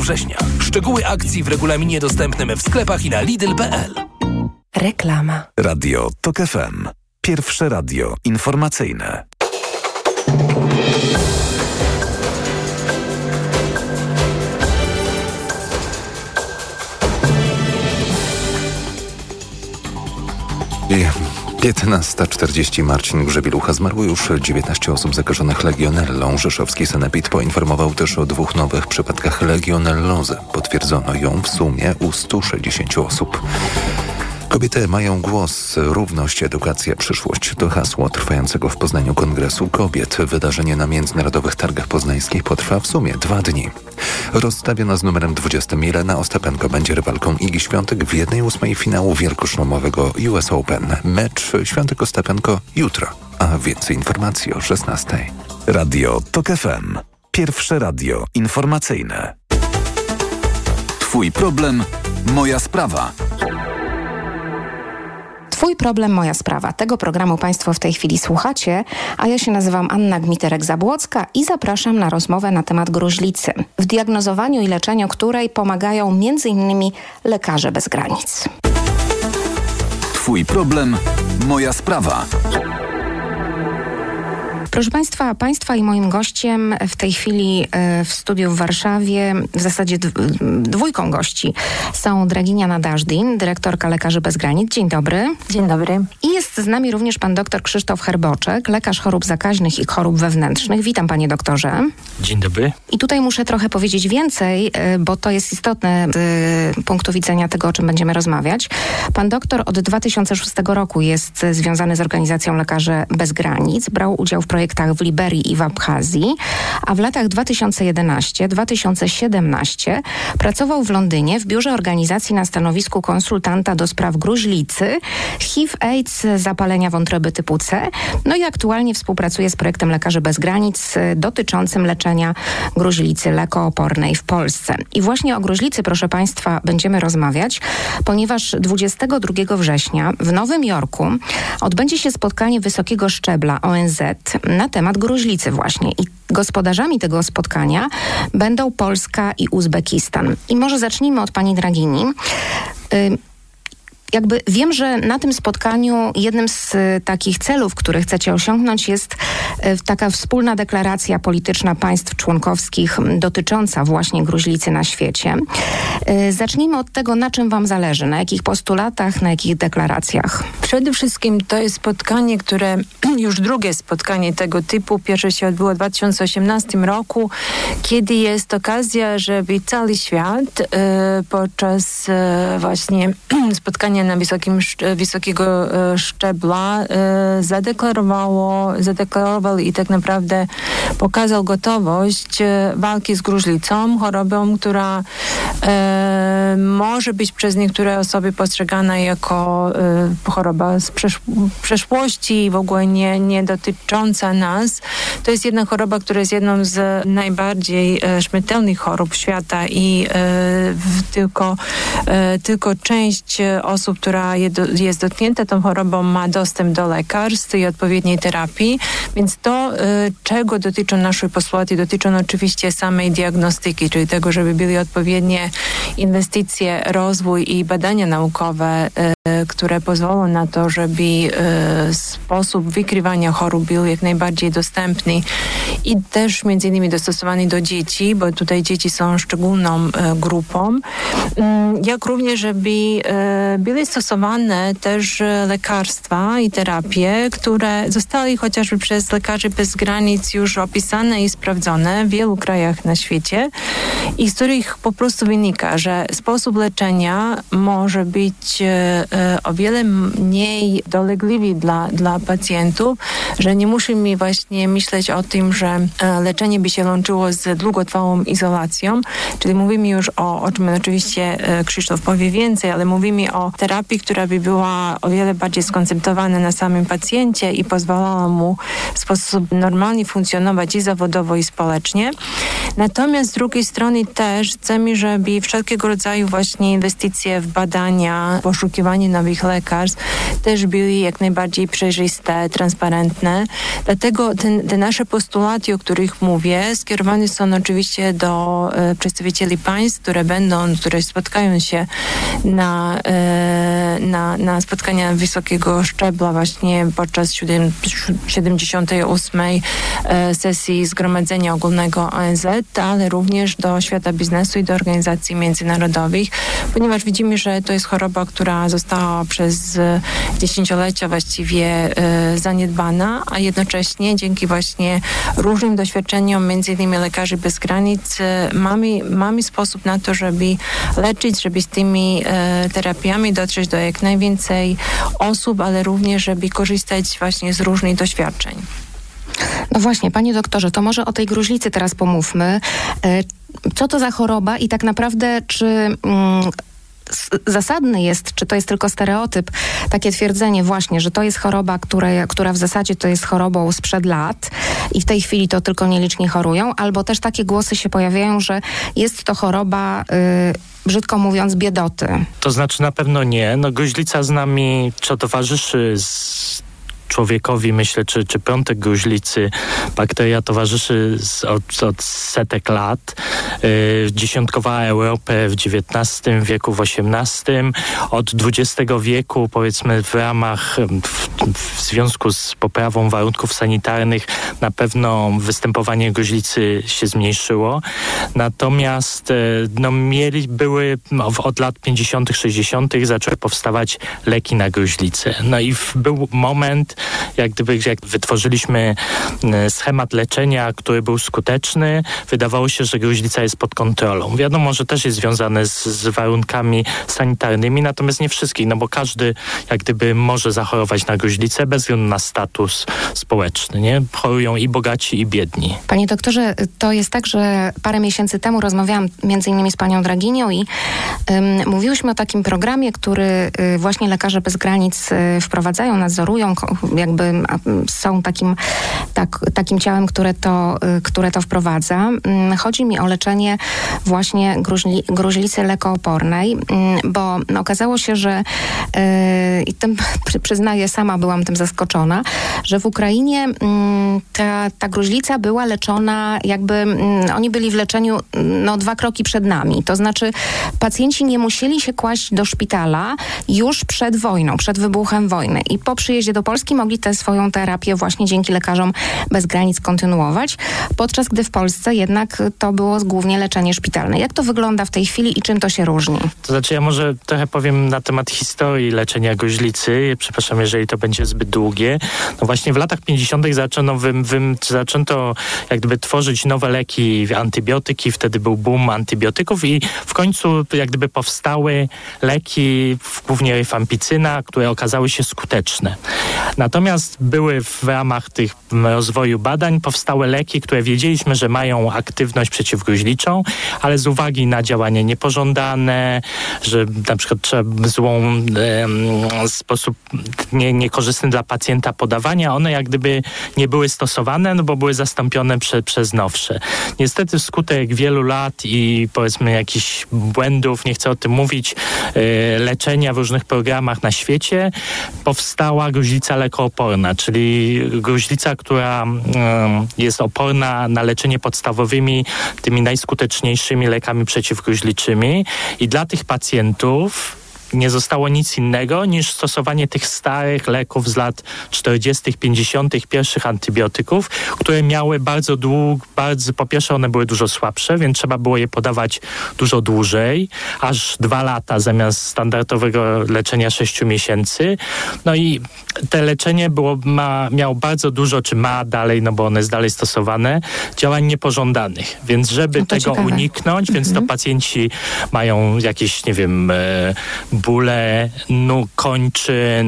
września. Szczegóły akcji w regulaminie dostępnym w sklepach i na Lidl.pl. Reklama. Radio TOK FM. Pierwsze radio informacyjne. I 15.40 Marcin Grzebilucha zmarło już 19 osób zakażonych legionellą. Rzeszowski Sanepid poinformował też o dwóch nowych przypadkach legionellozy. Potwierdzono ją w sumie u 160 osób. Kobiety mają głos, równość, edukacja, przyszłość. To hasło trwającego w Poznaniu Kongresu Kobiet. Wydarzenie na Międzynarodowych Targach Poznańskich potrwa w sumie dwa dni. Rozstawiona z numerem 20 Milena Ostapenko będzie rywalką Igi Świątek w 1-8 finału wielkoszlomowego US Open. Mecz Świątek Ostapenko jutro, a więcej informacji o 16. Radio TOK FM. Pierwsze radio informacyjne. Twój problem, moja sprawa. Twój problem, moja sprawa. Tego programu Państwo w tej chwili słuchacie, a ja się nazywam Anna Gmiterek-Zabłocka i zapraszam na rozmowę na temat gruźlicy, w diagnozowaniu i leczeniu której pomagają m.in. lekarze bez granic. Twój problem, moja sprawa. Proszę Państwa, Państwa i moim gościem w tej chwili e, w studiu w Warszawie, w zasadzie dwójką gości są Draginia Nadażdin, dyrektorka Lekarzy Bez Granic. Dzień dobry. Dzień dobry. I jest z nami również pan dr Krzysztof Herboczek, lekarz chorób zakaźnych i chorób wewnętrznych. Witam panie doktorze. Dzień dobry. I tutaj muszę trochę powiedzieć więcej, e, bo to jest istotne z punktu widzenia tego, o czym będziemy rozmawiać. Pan doktor od 2006 roku jest związany z organizacją Lekarzy Bez Granic. Brał udział w projekcie projektach w Liberii i w Abchazji, a w latach 2011-2017 pracował w Londynie w biurze organizacji na stanowisku konsultanta do spraw gruźlicy, HIV, AIDS, zapalenia wątroby typu C. No i aktualnie współpracuje z projektem Lekarzy Bez Granic dotyczącym leczenia gruźlicy lekoopornej w Polsce. I właśnie o gruźlicy, proszę Państwa, będziemy rozmawiać, ponieważ 22 września w Nowym Jorku odbędzie się spotkanie wysokiego szczebla ONZ na temat gruźlicy właśnie. I gospodarzami tego spotkania będą Polska i Uzbekistan. I może zacznijmy od pani Dragini. Jakby wiem, że na tym spotkaniu jednym z y, takich celów, które chcecie osiągnąć jest y, taka wspólna deklaracja polityczna państw członkowskich dotycząca właśnie gruźlicy na świecie. Y, zacznijmy od tego, na czym wam zależy, na jakich postulatach, na jakich deklaracjach. Przede wszystkim to jest spotkanie, które już drugie spotkanie tego typu. Pierwsze się odbyło w 2018 roku, kiedy jest okazja, żeby cały świat podczas właśnie spotkania na wysokim, wysokiego e, szczebla e, zadeklarowało, zadeklarował i tak naprawdę pokazał gotowość e, walki z gruźlicą, chorobą, która może być przez niektóre osoby postrzegana jako choroba z przeszłości i w ogóle nie, nie dotycząca nas. To jest jedna choroba, która jest jedną z najbardziej śmiertelnych chorób świata i tylko, tylko część osób osób, która jest dotknięta tą chorobą, ma dostęp do lekarstw i odpowiedniej terapii. Więc to, y, czego dotyczą nasze postulaty, dotyczą oczywiście samej diagnostyki, czyli tego, żeby były odpowiednie inwestycje, rozwój i badania naukowe, y, które pozwolą na to, żeby y, sposób wykrywania chorób był jak najbardziej dostępny i też między innymi dostosowany do dzieci, bo tutaj dzieci są szczególną grupą, mm, jak również, żeby były stosowane też e, lekarstwa i terapie, które zostały chociażby przez lekarzy bez granic już opisane i sprawdzone w wielu krajach na świecie i z których po prostu wynika, że sposób leczenia może być e, e, o wiele mniej dolegliwy dla, dla pacjentów, że nie musimy właśnie myśleć o tym, że leczenie by się łączyło z długotrwałą izolacją, czyli mówimy już o, o czym oczywiście Krzysztof powie więcej, ale mówimy o terapii która by była o wiele bardziej skoncentrowana na samym pacjencie i pozwalała mu w sposób normalnie funkcjonować i zawodowo, i społecznie. Natomiast z drugiej strony też chcemy, żeby wszelkiego rodzaju właśnie inwestycje w badania, poszukiwanie nowych lekarstw też były jak najbardziej przejrzyste, transparentne. Dlatego ten, te nasze postulaty o których mówię, skierowane są oczywiście do e, przedstawicieli państw, które będą, które spotkają się na, e, na, na spotkania wysokiego szczebla właśnie podczas 78. E, sesji Zgromadzenia Ogólnego ONZ, ale również do świata biznesu i do organizacji międzynarodowych, ponieważ widzimy, że to jest choroba, która została przez dziesięciolecia właściwie e, zaniedbana, a jednocześnie dzięki właśnie różnym doświadczeniom, między innymi lekarzy bez granic, e, mamy, mamy sposób na to, żeby leczyć, żeby z tymi terapiami dotrzeć do jak najwięcej osób, ale również, żeby korzystać właśnie z różnych doświadczeń. No właśnie, panie doktorze, to może o tej gruźlicy teraz pomówmy. E, co to za choroba i tak naprawdę czy... Mm, zasadny jest, czy to jest tylko stereotyp, takie twierdzenie właśnie, że to jest choroba, które, która w zasadzie to jest chorobą sprzed lat i w tej chwili to tylko nieliczni chorują, albo też takie głosy się pojawiają, że jest to choroba, y, brzydko mówiąc, biedoty. To znaczy na pewno nie. No gruźlica z nami, co towarzyszy z człowiekowi, myślę, czy, czy piątek gruźlicy, bakteria towarzyszy z, od, od, setek lat. Yy, dziesiątkowała Europę w XIX wieku, w XVIII. Od XX wieku, powiedzmy, w ramach, w, w związku z poprawą warunków sanitarnych, na pewno występowanie gruźlicy się zmniejszyło. Natomiast yy, no, mieli, były no, od lat 50., 60. zaczęły powstawać leki na gruźlicę. No i w, był moment, jak gdyby jak wytworzyliśmy e, schemat leczenia, który był skuteczny, wydawało się, że gruźlica jest pod kontrolą. Wiadomo, że też jest związane z, z warunkami sanitarnymi, natomiast nie wszystkich, no bo każdy jak gdyby może zachorować na gruźlicę bez względu na status społeczny, nie? Chorują i bogaci, i biedni. Panie doktorze, to jest tak, że parę miesięcy temu rozmawiałam między innymi z panią Draginią i um, mówiłyśmy o takim programie, który y, właśnie Lekarze Bez Granic y, wprowadzają, nadzorują, jakby są takim, tak, takim ciałem, które to, y, które to wprowadza. Mm, chodzi mi o leczenie właśnie gruźli, gruźlicy lekoopornej, mm, bo okazało się, że y, i tym przyznaję, sama byłam tym zaskoczona, że w Ukrainie mm, ta, ta gruźlica była leczona jakby, oni byli w leczeniu no, dwa kroki przed nami. To znaczy pacjenci nie musieli się kłaść do szpitala już przed wojną, przed wybuchem wojny. I po przyjeździe do Polski mogli tę swoją terapię właśnie dzięki lekarzom bez granic kontynuować, podczas gdy w Polsce jednak to było głównie leczenie szpitalne. Jak to wygląda w tej chwili i czym to się różni? To znaczy ja może trochę powiem na temat historii leczenia gruźlicy. Przepraszam, jeżeli to będzie zbyt długie. No właśnie w latach 50. zaczęto, wym, wym, zaczęto jak gdyby tworzyć nowe leki, antybiotyki. Wtedy był boom antybiotyków i w końcu jak gdyby powstały leki, głównie rifampicyna, które okazały się skuteczne. Natomiast były w ramach tych rozwoju badań powstały leki, które wiedzieliśmy, że mają aktywność przeciwgruźliczą, ale z uwagi na działanie niepożądane, że na przykład trzeba złą e, sposób nie, niekorzystny dla pacjenta podawania, one jak gdyby nie były stosowane, no bo były zastąpione prze, przez nowsze. Niestety wskutek wielu lat i powiedzmy jakichś błędów, nie chcę o tym mówić, e, leczenia w różnych programach na świecie, powstała gruźlica lekooporna, czyli gruźlica, która jest oporna na leczenie podstawowymi, tymi najskuteczniejszymi lekami przeciwgruźliczymi. I dla tych pacjentów nie zostało nic innego niż stosowanie tych starych leków z lat 40., 50., pierwszych antybiotyków, które miały bardzo dług, bardzo, po pierwsze one były dużo słabsze, więc trzeba było je podawać dużo dłużej, aż dwa lata zamiast standardowego leczenia 6 miesięcy. No i te leczenie było, ma, miało bardzo dużo, czy ma dalej, no bo one jest dalej stosowane, działań niepożądanych. Więc żeby no tego ciekawe. uniknąć, więc to mhm. pacjenci mają jakieś, nie wiem, e, bóle nóg, kończyn,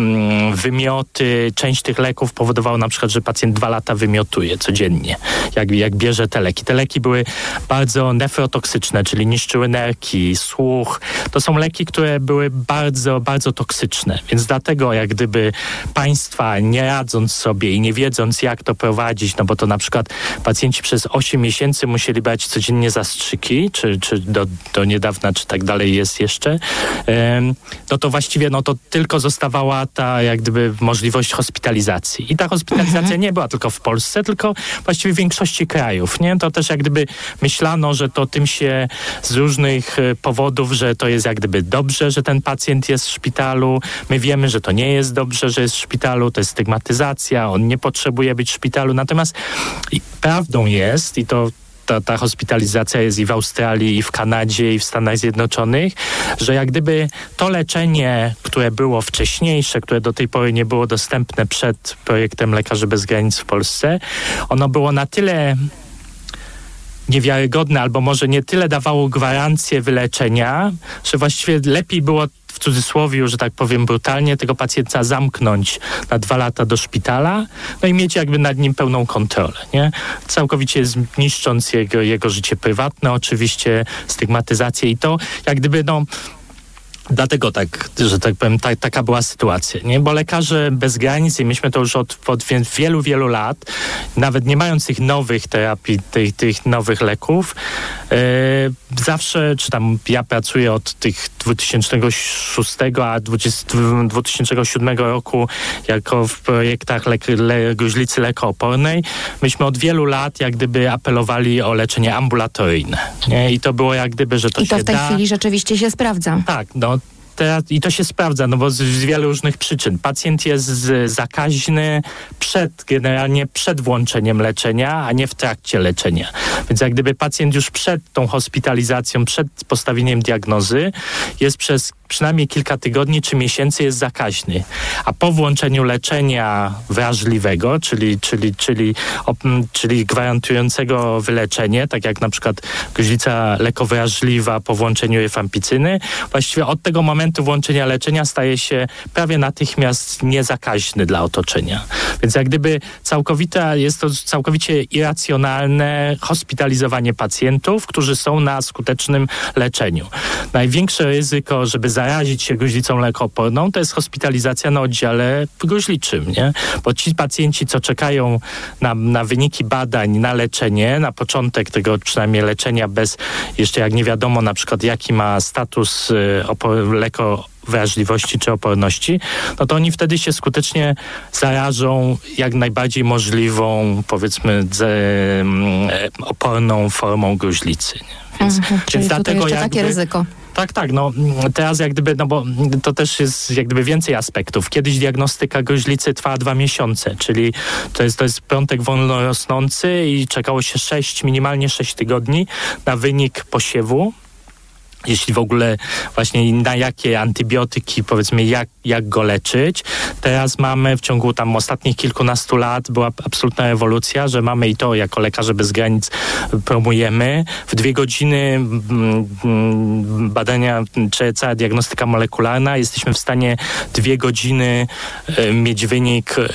mm, wymioty. Część tych leków powodowało na przykład, że pacjent dwa lata wymiotuje codziennie, jak, jak bierze te leki. Te leki były bardzo nefrotoksyczne, czyli niszczyły nerki, słuch. To są leki, które były bardzo, bardzo toksyczne, więc dlatego jak gdyby państwa nie radząc sobie i nie wiedząc jak to prowadzić, no bo to na przykład pacjenci przez 8 miesięcy musieli brać codziennie zastrzyki, czy, czy do, do niedawna, czy tak dalej jest jeszcze, no to właściwie no to tylko zostawała ta jak gdyby możliwość hospitalizacji. I ta hospitalizacja mhm. nie była tylko w Polsce, tylko właściwie w większości krajów. Nie? To też jak gdyby myślano, że to tym się z różnych e, powodów, że to jest jak gdyby dobrze, że ten pacjent jest w szpitalu. My wiemy, że to nie jest dobrze, że jest w szpitalu, to jest stygmatyzacja, on nie potrzebuje być w szpitalu. Natomiast prawdą jest, i to ta, ta hospitalizacja jest i w Australii, i w Kanadzie, i w Stanach Zjednoczonych, że jak gdyby to leczenie, które było wcześniejsze, które do tej pory nie było dostępne przed projektem Lekarzy Bez Granic w Polsce, ono było na tyle niewiarygodne, albo może nie tyle dawało gwarancję wyleczenia, że właściwie lepiej było w cudzysłowie, że tak powiem brutalnie, tego pacjenta zamknąć na dwa lata do szpitala, no i mieć jakby nad nim pełną kontrolę, nie? Całkowicie niszcząc jego, jego życie prywatne, oczywiście stygmatyzację i to jak gdyby no Dlatego tak, że tak powiem, ta, taka była sytuacja, nie? Bo lekarze bez granic, i myśmy to już od, od wielu, wielu lat, nawet nie mając tych nowych terapii, tych, tych nowych leków, yy, zawsze, czy tam ja pracuję od tych 2006, a 20, 2007 roku jako w projektach le, le, gruźlicy lekoopornej, myśmy od wielu lat jak gdyby apelowali o leczenie ambulatoryjne, nie? I to było jak gdyby, że to I to w tej da. chwili rzeczywiście się sprawdza. Tak, no i to się sprawdza, no bo z, z wielu różnych przyczyn. Pacjent jest zakaźny przed, generalnie przed włączeniem leczenia, a nie w trakcie leczenia. Więc jak gdyby pacjent już przed tą hospitalizacją, przed postawieniem diagnozy jest przez przynajmniej kilka tygodni czy miesięcy jest zakaźny. A po włączeniu leczenia wrażliwego, czyli, czyli, czyli, czyli gwarantującego wyleczenie, tak jak na przykład gruźlica lekowrażliwa po włączeniu efampicyny, właściwie od tego momentu włączenia leczenia staje się prawie natychmiast niezakaźny dla otoczenia. Więc jak gdyby całkowita, jest to całkowicie irracjonalne hospitalizowanie pacjentów, którzy są na skutecznym leczeniu. Największe ryzyko, żeby zarazić się gruźlicą lekooporną, to jest hospitalizacja na oddziale gruźliczym, nie? Bo ci pacjenci, co czekają na, na wyniki badań, na leczenie, na początek tego przynajmniej leczenia bez, jeszcze jak nie wiadomo na przykład jaki ma status y, leko wrażliwości czy oporności, no to oni wtedy się skutecznie zarażą jak najbardziej możliwą, powiedzmy, z, e, oporną formą gruźlicy. Nie? Więc, mhm, więc dlatego jakby, takie ryzyko. Tak, tak. No, teraz jak gdyby, no bo to też jest jak gdyby więcej aspektów. Kiedyś diagnostyka gruźlicy trwała dwa miesiące, czyli to jest, to jest piątek wolno rosnący i czekało się sześć, minimalnie sześć tygodni na wynik posiewu jeśli w ogóle właśnie na jakie antybiotyki, powiedzmy, jak, jak go leczyć. Teraz mamy w ciągu tam ostatnich kilkunastu lat była absolutna rewolucja, że mamy i to jako lekarze bez granic promujemy. W dwie godziny mm, badania, czy cała diagnostyka molekularna, jesteśmy w stanie dwie godziny e, mieć wynik e,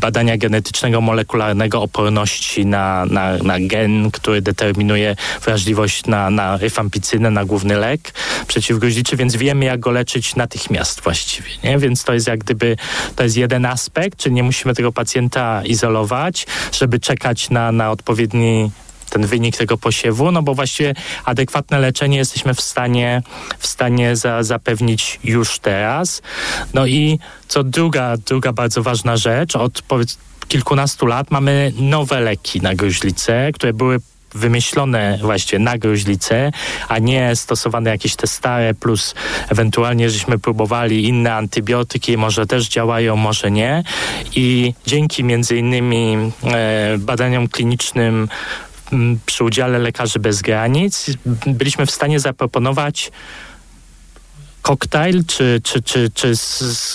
badania genetycznego molekularnego oporności na, na, na gen, który determinuje wrażliwość na, na rifampicynę, na główny lek przeciwgroźliczy, więc wiemy jak go leczyć natychmiast właściwie, nie? Więc to jest jak gdyby, to jest jeden aspekt, czyli nie musimy tego pacjenta izolować, żeby czekać na, na odpowiedni ten wynik tego posiewu, no bo właściwie adekwatne leczenie jesteśmy w stanie, w stanie za, zapewnić już teraz. No i co druga, druga bardzo ważna rzecz, od kilkunastu lat mamy nowe leki na gruźlicę, które były wymyślone właściwie na gruźlicę, a nie stosowane jakieś te stare, plus ewentualnie żeśmy próbowali inne antybiotyki, może też działają, może nie. I dzięki między innymi e, badaniom klinicznym przy udziale Lekarzy Bez Granic. Byliśmy w stanie zaproponować koktajl czy, czy, czy, czy z, z,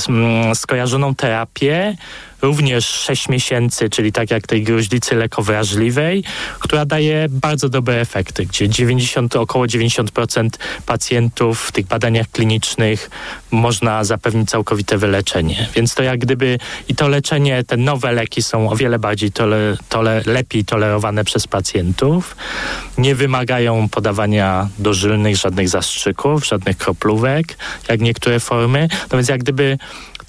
z, skojarzoną terapię również 6 miesięcy, czyli tak jak tej gruźlicy lekowrażliwej, która daje bardzo dobre efekty, gdzie 90, około 90% pacjentów w tych badaniach klinicznych można zapewnić całkowite wyleczenie. Więc to jak gdyby i to leczenie, te nowe leki są o wiele bardziej tole, tole, lepiej tolerowane przez pacjentów. Nie wymagają podawania dożylnych, żadnych zastrzyków, żadnych kroplówek, jak niektóre formy. No więc jak gdyby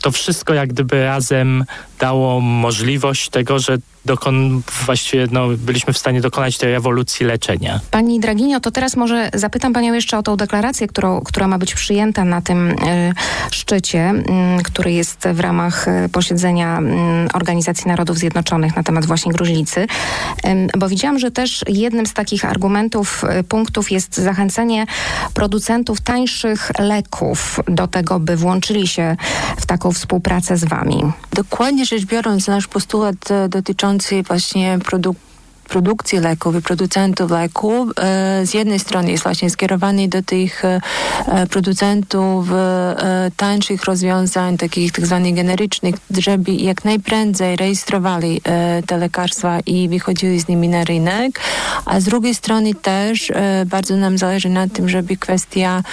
to wszystko jak gdyby razem dało możliwość tego, że dokon, właściwie no, byliśmy w stanie dokonać tej ewolucji leczenia. Pani Draginio, to teraz może zapytam Panią jeszcze o tą deklarację, którą, która ma być przyjęta na tym y, szczycie, y, który jest w ramach y, posiedzenia Organizacji Narodów Zjednoczonych na temat właśnie gruźlicy, bo widziałam, że też jednym z takich argumentów, punktów jest zachęcenie producentów tańszych leków do tego, by włączyli się w taką współpracę z Wami. Dokładnie rzecz biorąc, nasz postulat dotyczący właśnie produktu produkcji leków i producentów leków. E, z jednej strony jest właśnie skierowany do tych e, producentów e, tańszych rozwiązań, takich tak zwanych generycznych, żeby jak najprędzej rejestrowali te lekarstwa i wychodzili z nimi na rynek, a z drugiej strony też bardzo nam zależy na tym, żeby kwestia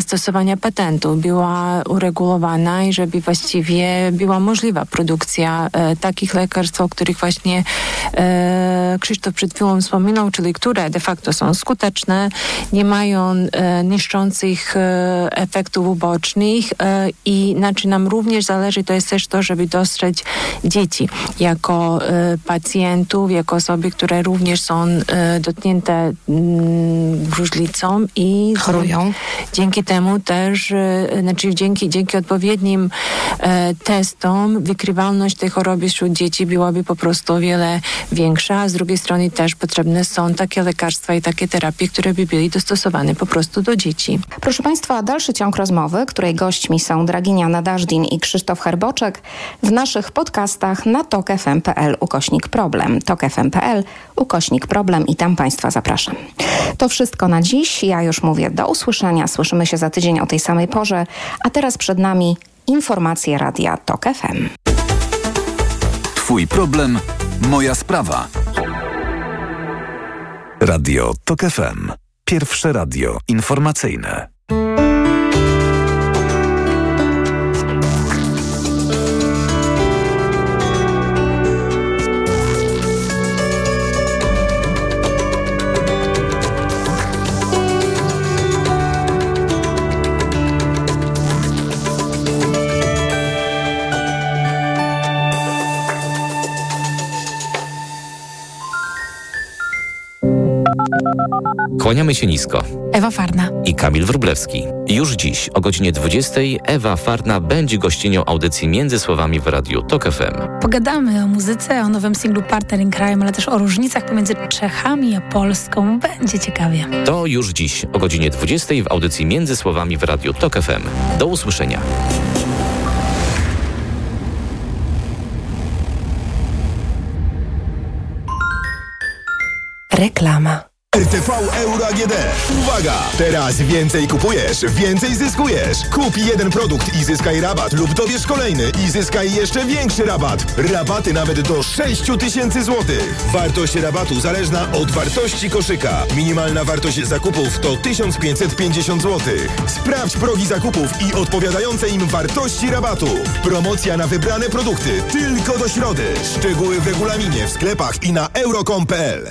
stosowania patentów była uregulowana i żeby właściwie była możliwa produkcja takich lekarstw, o których właśnie Krzysztof przed chwilą wspominał, czyli które de facto są skuteczne, nie mają e, niszczących e, efektów ubocznych e, i na czym nam również zależy, to jest też to, żeby dostrzec dzieci jako pacjentów, jako osoby, które również są dotknięte mm, gruźlicą i chorują. Dzięki temu też, znaczy dzięki, dzięki odpowiednim testom wykrywalność tej choroby wśród dzieci byłaby po prostu o wiele większa a z drugiej strony też potrzebne są takie lekarstwa i takie terapie, które by były dostosowane po prostu do dzieci. Proszę Państwa, dalszy ciąg rozmowy, której gośćmi są Draginia Nadażdin i Krzysztof Herboczek w naszych podcastach na tokefm.pl ukośnik problem. tokefm.pl ukośnik problem i tam Państwa zapraszam. To wszystko na dziś. Ja już mówię do usłyszenia. Słyszymy się za tydzień o tej samej porze, a teraz przed nami informacje Radia TOK FM. Twój problem Moja sprawa. Radio TOK FM. Pierwsze radio informacyjne. Kłaniamy się nisko. Ewa Farna i Kamil Wrublewski. Już dziś o godzinie 20 Ewa Farna będzie gościnią audycji Między Słowami w Radiu TOK FM. Pogadamy o muzyce, o nowym singlu Partner in Crime, ale też o różnicach pomiędzy Czechami a Polską. Będzie ciekawie. To już dziś o godzinie 20 w audycji Między Słowami w Radiu TOK FM. Do usłyszenia. Reklama. RTV Euro AGD. Uwaga! Teraz więcej kupujesz, więcej zyskujesz. Kup jeden produkt i zyskaj rabat lub dobierz kolejny i zyskaj jeszcze większy rabat. Rabaty nawet do 6 tysięcy złotych. Wartość rabatu zależna od wartości koszyka. Minimalna wartość zakupów to 1550 zł. Sprawdź progi zakupów i odpowiadające im wartości rabatu. Promocja na wybrane produkty tylko do środy. Szczegóły w regulaminie w sklepach i na euro.com.pl.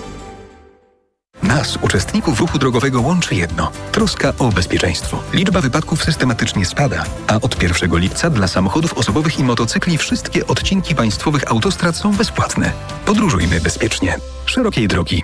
Nas, uczestników ruchu drogowego, łączy jedno troska o bezpieczeństwo. Liczba wypadków systematycznie spada, a od 1 lipca dla samochodów osobowych i motocykli wszystkie odcinki państwowych autostrad są bezpłatne. Podróżujmy bezpiecznie. Szerokiej drogi.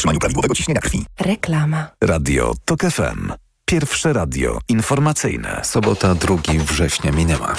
utrzymaniu prawidłowego ciśnienia krwi. Reklama. Radio TOK FM. Pierwsze radio informacyjne. Sobota 2 września minęła.